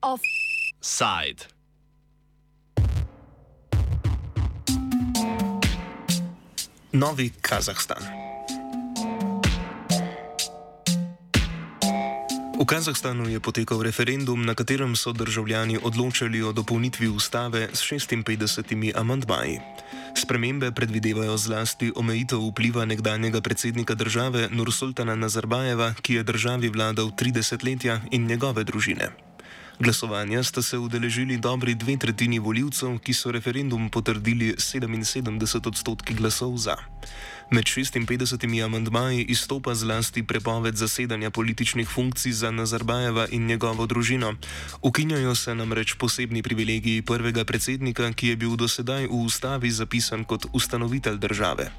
Offside. Novi Kazahstan. V Kazahstanu je potekal referendum, na katerem so državljani odločali o dopolnitvi ustave s 56 amantmaji. Spremembe predvidevajo zlasti omejitev vpliva nekdanjega predsednika države Nursultana Nazarbajeva, ki je državi vladal 30 letja in njegove družine. Glasovanja sta se udeležili dobri dve tretjini voljivcev, ki so referendum potrdili 77 odstotki glasov za. Med 56 amandmaji izstopa zlasti prepoved zasedanja političnih funkcij za Nazarbajeva in njegovo družino. Ukinjajo se namreč posebni privilegiji prvega predsednika, ki je bil dosedaj v ustavi zapisan kot ustanovitelj države.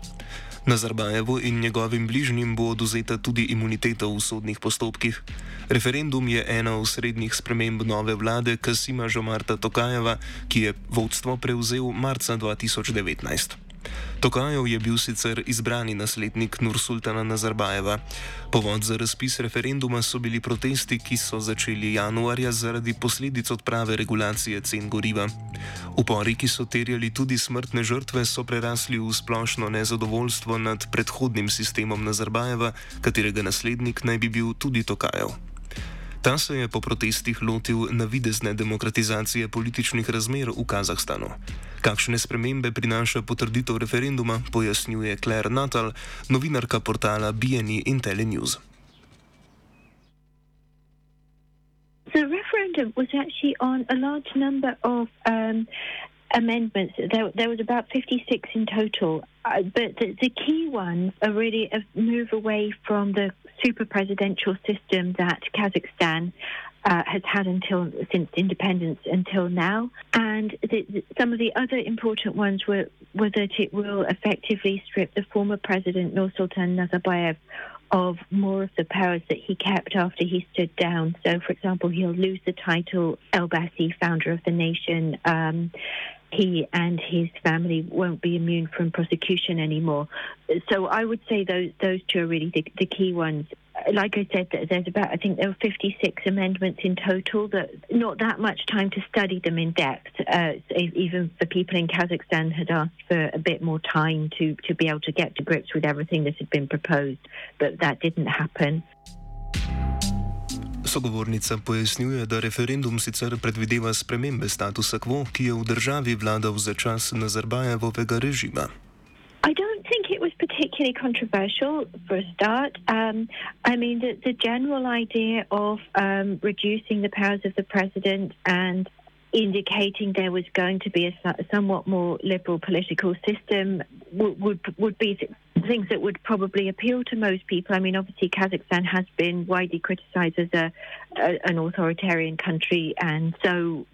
Nazarbajevu in njegovim bližnjim bo oduzeta tudi imuniteta v sodnih postopkih. Referendum je ena od srednjih sprememb nove vlade Kasima Žomarta Tokajeva, ki je vodstvo prevzel marca 2019. Tokajev je bil sicer izbrani naslednik Nursultana Nazarbajeva. Povod za razpis referenduma so bili protesti, ki so začeli januarja zaradi posledic odprave regulacije cen goriva. Upori, ki so terjali tudi smrtne žrtve, so prerasli v splošno nezadovoljstvo nad predhodnim sistemom Nazarbajeva, katerega naslednik naj bi bil tudi Tokajev. Ta se je po protestih lotil navidezne demokratizacije političnih razmer v Kazahstanu. Kakšne spremembe prinaša potrditev referenduma, pojasnjuje Claire Natal, novinarka portala BNE in Telenews. The referendum was actually on a large number of um, amendments. There, there, was about 56 in total. Uh, but the, the, key ones are really a move away from the super presidential system that Kazakhstan uh, has had until since independence until now. And the, the, some of the other important ones were, were that it will effectively strip the former president Nursultan Nazarbayev of more of the powers that he kept after he stood down. So, for example, he'll lose the title Elbasy, founder of the nation. Um, he and his family won't be immune from prosecution anymore. So I would say those those two are really the, the key ones. Like I said, there's about I think there were 56 amendments in total. That not that much time to study them in depth. Uh, even the people in Kazakhstan had asked for a bit more time to to be able to get to grips with everything that had been proposed, but that didn't happen. Sogovornica pojasnjuje, da referendum sicer predvideva spremembe statusa quo, ki je v državi vladal za čas Nazarbajevovega režima. I don't think it was particularly controversial for a start. Um, I mean, the, the general idea of um, reducing the powers of the president and indicating there was going to be a, somewhat more liberal political system would, would, would be things that would probably appeal to most people. I mean, obviously, Kazakhstan has been widely criticized as a, a an authoritarian country, and so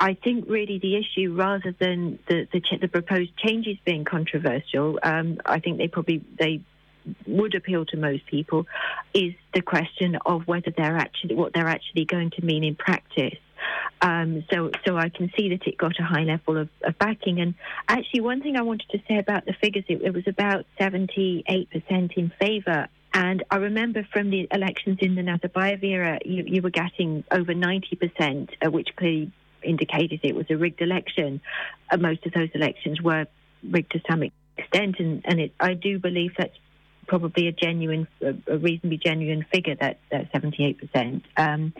I think really the issue, rather than the the, the proposed changes being controversial, um, I think they probably they would appeal to most people, is the question of whether they're actually what they're actually going to mean in practice. Um, so, so I can see that it got a high level of, of, backing. And actually, one thing I wanted to say about the figures, it, it was about 78% in favour. And I remember from the elections in the Nazarbayev era, you, you were getting over 90%, uh, which clearly indicated it was a rigged election. Uh, most of those elections were rigged to some extent, and, and it, I do believe that's probably a genuine, a reasonably genuine figure, that, that 78%. Um,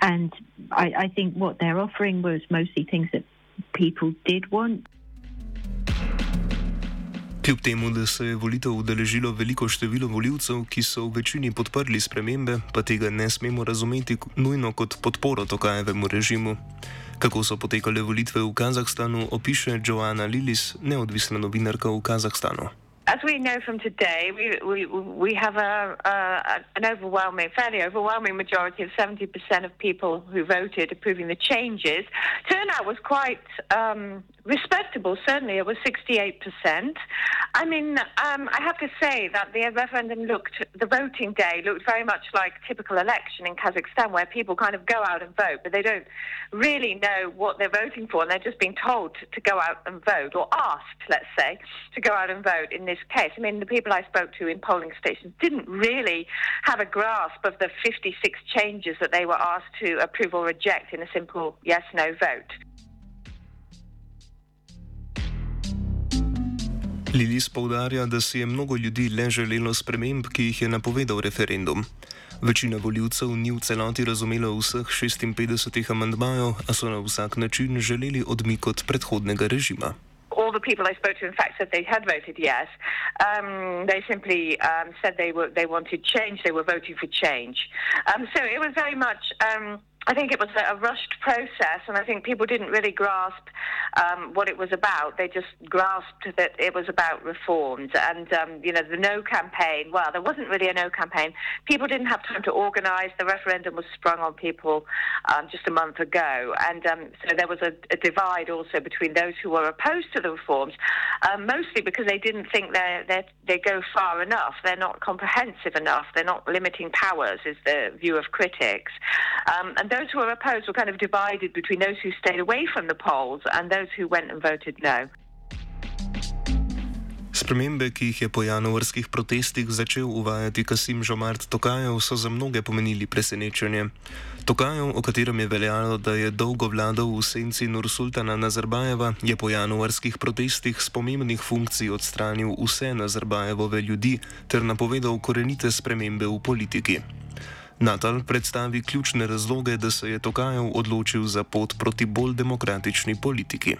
And I, I think what they're offering was mostly things that people did want. Kljub temu, da se je volitev udeležilo veliko število voljivcev, ki so v večini podprli spremembe, pa tega ne smemo razumeti nujno kot podporo Tokajevemu režimu. Kako so potekale volitve v Kazahstanu, opiše Joana Lilis, neodvisna novinarka v Kazahstanu. As we know from today, we we, we have a, a, an overwhelming, fairly overwhelming majority of 70% of people who voted approving the changes. Turnout was quite um, respectable. Certainly, it was 68%. I mean, um, I have to say that the referendum looked, the voting day looked very much like typical election in Kazakhstan, where people kind of go out and vote, but they don't really know what they're voting for, and they're just being told to go out and vote, or asked, let's say, to go out and vote in this case. I mean, the people I spoke to in polling stations didn't really have a grasp of the 56 changes that they were asked to approve or reject in a simple yes no vote. Lilis poudarja, da si je mnogo ljudi le želelo sprememb, ki jih je napovedal referendum. Večina voljivcev ni v celoti razumela vseh 56 amandmajev, a so na vsak način želeli odmik od predhodnega režima. All the people I spoke to, in fact, said they had voted yes. Um, they simply um, said they were they wanted change. They were voting for change. Um, so it was very much. I think it was a rushed process, and I think people didn't really grasp um, what it was about. They just grasped that it was about reforms. And, um, you know, the no campaign, well, there wasn't really a no campaign. People didn't have time to organise. The referendum was sprung on people um, just a month ago. And um, so there was a, a, divide also between those who were opposed to the reforms, um, mostly because they didn't think they they go far enough. They're not comprehensive enough. They're not limiting powers, is the view of critics. Um, and those who were opposed were kind of divided between those who stayed away from the polls and those who went and voted no. Spremembe, ki jih je po januarskih protestih začel uvajati Kasim Žomart Tokajev, so za mnoge pomenili presenečenje. Tokajev, o katerem je veljalo, da je dolgo vladal v senci Nursultana Nazarbajeva, je po januarskih protestih s pomembnih funkcij odstranil vse Nazarbajevove ljudi ter napovedal korenite spremembe v politiki. Natal predstavi ključne razloge, da se je Tokajev odločil za pot proti bolj demokratični politiki.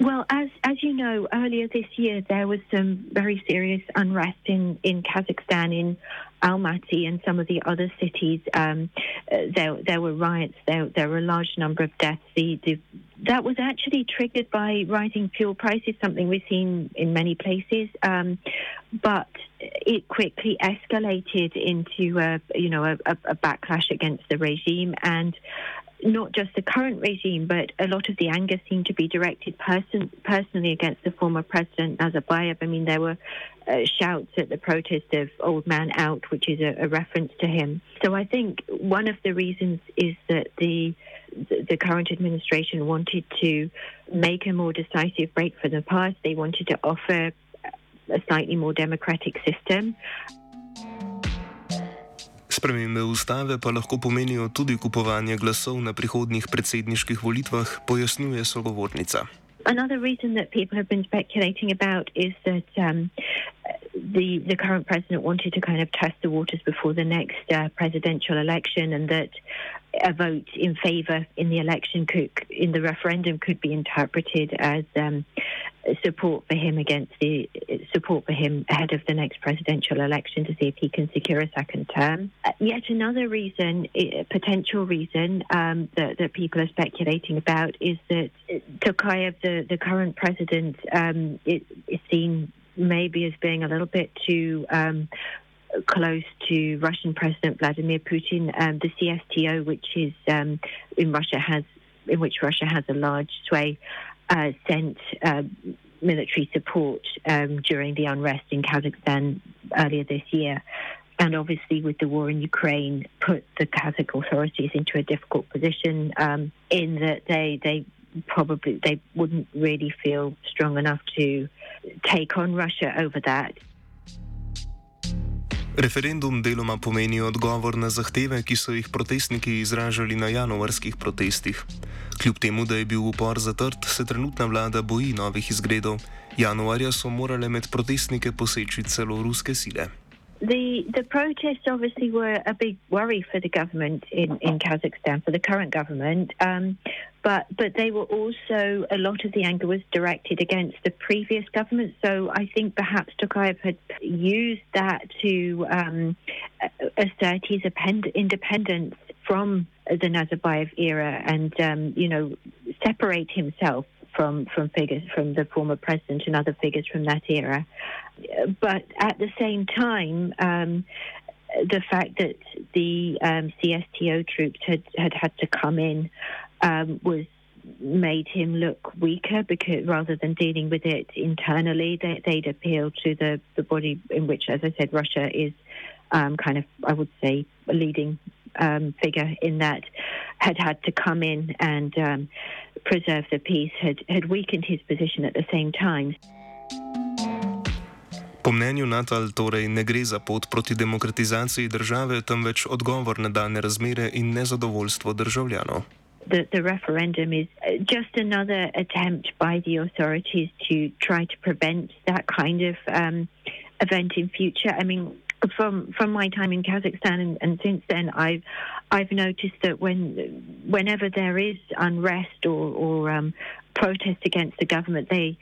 Well, as as you know, earlier this year there was some very serious unrest in in Kazakhstan in Almaty and some of the other cities. Um, uh, there there were riots. There there were a large number of deaths. The, the that was actually triggered by rising fuel prices, something we've seen in many places. Um, but it quickly escalated into a, you know a, a, backlash against the regime and not just the current regime, but a lot of the anger seemed to be directed person, personally against the former president Nazarbayev. I mean, there were uh, shouts at the protest of "Old Man Out," which is a, a, reference to him. So I think one of the reasons is that the the current administration wanted to make a more decisive break from the past. They wanted to offer a slightly more democratic system. Spremembe ustave pa lahko pomenijo tudi kupovanje glasov na prihodnjih predsedniških volitvah, pojasnjuje sogovornica. Another reason that people have been speculating about is that um, the the current president wanted to kind of test the waters before the next uh, presidential election, and that a vote in favour in the election could, in the referendum, could be interpreted as um, support for him against the support for him ahead of the next presidential election to see if he can secure a second term. Uh, yet another reason, a potential reason um, that, that, people are speculating about is that Tokayev, the, the current president, um, is, is seen maybe as being a little bit too um, close to Russian President Vladimir Putin. Um, the CSTO, which is um, in Russia, has in which Russia has a large sway, uh, sent uh, military support um, during the unrest in Kazakhstan earlier this year. And obviously, with the war in Ukraine, put the Kazakh authorities into a difficult position um, in that they they probably they wouldn't really feel strong enough to take on Russia over that. Referendum deloma pomeni odgovor na zahteve, ki so jih protestniki izražali na januarskih protestih. Kljub temu, da je bil upor zatrt, se trenutna vlada boji novih izgredov. Januarja so morale med protestnike poseči celo ruske sile. The the protests obviously were a big worry for the government in, in Kazakhstan, for the current government. Um, but but they were also a lot of the anger was directed against the previous government. So I think perhaps Tokayev had used that to um, assert his independence from the Nazarbayev era and um, you know separate himself from from figures from the former president and other figures from that era. But at the same time, um, the fact that the um, CSTO troops had, had had to come in um, was made him look weaker because rather than dealing with it internally, they, would appeal to the, the body in which, as I said, Russia is um, kind of, I would say, leading um, figure in that had had to come in and um, preserve the peace, had, had weakened his position at the same time. Po mnenju Natal torej ne gre za pot proti demokratizaciji države, temveč odgovor na dane razmere in nezadovoljstvo državljanov. The, the referendum is just another attempt by the authorities to try to prevent that kind of um, event in future. I mean, from from my time in Kazakhstan and, and, since then, I've I've noticed that when whenever there is unrest or, or um, protest against the government, they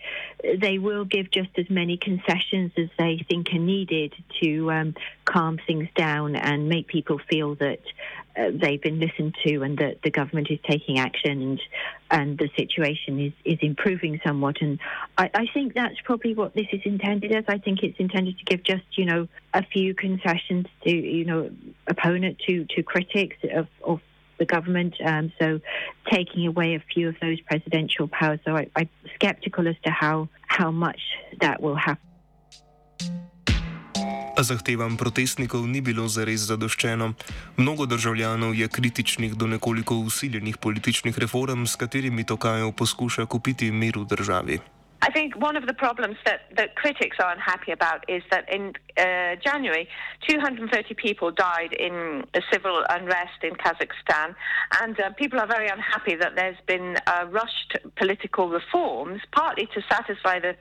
they will give just as many concessions as they think are needed to um, calm things down and make people feel that uh, they've been listened to and that the government is taking action and and the situation is, is improving somewhat. And I, I think that's probably what this is intended as. I think it's intended to give just you know a few concessions to you know opponent to to critics of, of the government. Um, so taking away a few of those presidential powers. So I, I'm skeptical as to how how much that will happen. A zahtevam protestnikov ni bilo zares zadoščeno. Mnogo državljanov je kritičnih do nekoliko usiljenih političnih reform, s katerimi Tokajev poskuša kupiti mir v državi. I think one of the problems that, that critics are unhappy about is that in uh, January, 230 people died in civil unrest in Kazakhstan, and uh, people are very unhappy that there's been uh, rushed political reforms, partly to satisfy the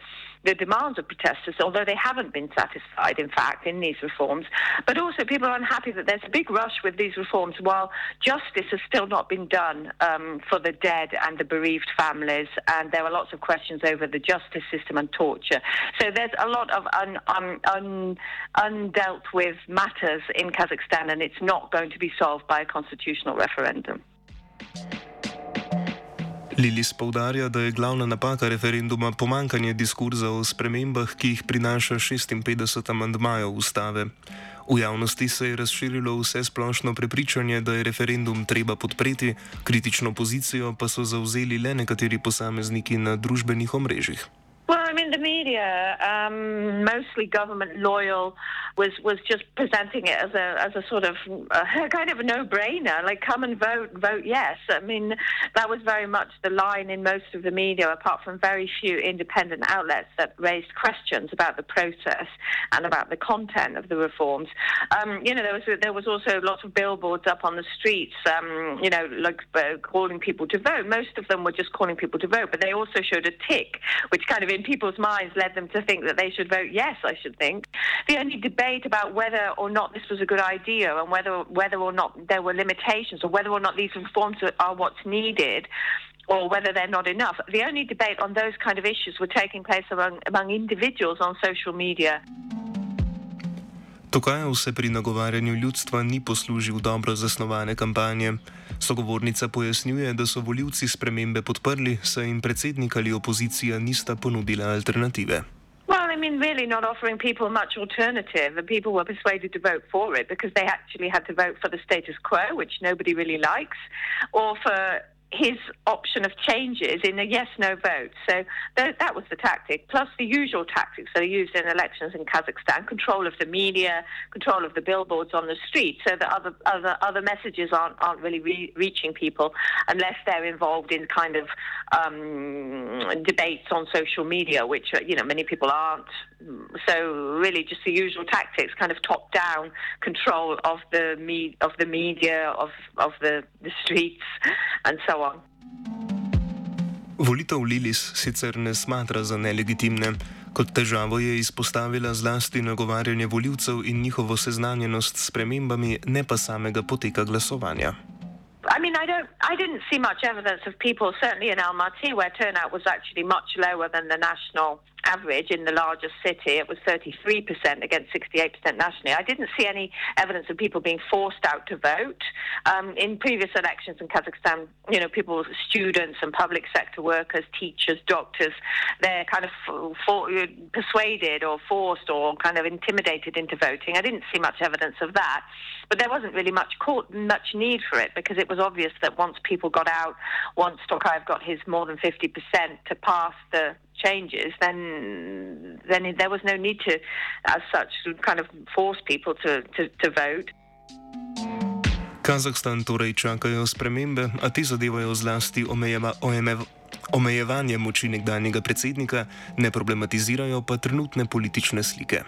the demands of protesters, although they haven't been satisfied, in fact, in these reforms. But also, people are unhappy that there's a big rush with these reforms while justice has still not been done um, for the dead and the bereaved families, and there are lots of questions over the justice system and torture. So there's a lot of un, un, un, undealt with matters in Kazakhstan, and it's not going to be solved by a constitutional referendum. Lilis povdarja, da je glavna napaka referenduma pomankanje diskurza o spremembah, ki jih prinaša 56 amandmajev ustave. V javnosti se je razširilo vse splošno prepričanje, da je referendum treba podpreti, kritično pozicijo pa so zauzeli le nekateri posamezniki na družbenih omrežjih. I mean, the media, um, mostly government loyal, was was just presenting it as a as a sort of uh, kind of a no brainer, like come and vote, vote yes. I mean, that was very much the line in most of the media, apart from very few independent outlets that raised questions about the process and about the content of the reforms. Um, you know, there was there was also lots of billboards up on the streets, um, you know, like uh, calling people to vote. Most of them were just calling people to vote, but they also showed a tick, which kind of in people's minds led them to think that they should vote yes, I should think. The only debate about whether or not this was a good idea and whether, whether or not there were limitations or whether or not these reforms are what's needed or whether they're not enough. The only debate on those kind of issues were taking place among, among individuals on social media. Tokajev se pri nagovarjanju ljudstva ni poslužil dobro zasnovane kampanje. Sogovornica pojasnjuje, da so voljivci spremembe podprli, saj jim predsednik ali opozicija nista ponudila alternative. Mean, really not offering people much alternative, and people were persuaded to vote for it because they actually had to vote for the status quo, which nobody really likes, or for his option of changes in a yes no vote. So th- that was the tactic, plus the usual tactics that are used in elections in Kazakhstan control of the media, control of the billboards on the street, so that other, other, other messages aren't, aren't really re- reaching people unless they're involved in kind of um, debates on social media, which you know many people aren't. So really, just the usual tactics, kind of top down control of the me- of the media, of, of the, the streets, and so on. Volitev Lilis sicer ne smatra za nelegitimne. Kot težavo je izpostavila zlasti nagovarjanje voljivcev in njihovo seznanjenost s premembami, ne pa samega poteka glasovanja. I mean, I don't, I didn't see much evidence of people, certainly in Almaty, where turnout was actually much lower than the national average in the largest city. It was 33% against 68% nationally. I didn't see any evidence of people being forced out to vote. Um, in previous elections in Kazakhstan, you know, people, students and public sector workers, teachers, doctors, they're kind of for, for, persuaded or forced or kind of intimidated into voting. I didn't see much evidence of that. But there wasn't really much court, much need for it because it was obvious that once people got out, once Tokayev got his more than 50% to pass the changes, then then there was no need to, as such, kind of force people to, to, to vote. Kazahstan torej čakajo spremembe, a ti zadevajo zlasti omejeva, omejeva, omejevanje moči nekdanjega predsednika, ne problematizirajo pa trenutne politične slike.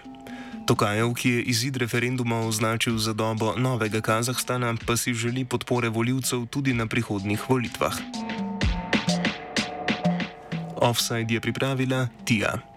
Tokajev, ki je izid referenduma označil za dobo novega Kazahstana, pa si želi podpore voljivcev tudi na prihodnjih volitvah. Offside je pripravila Tija.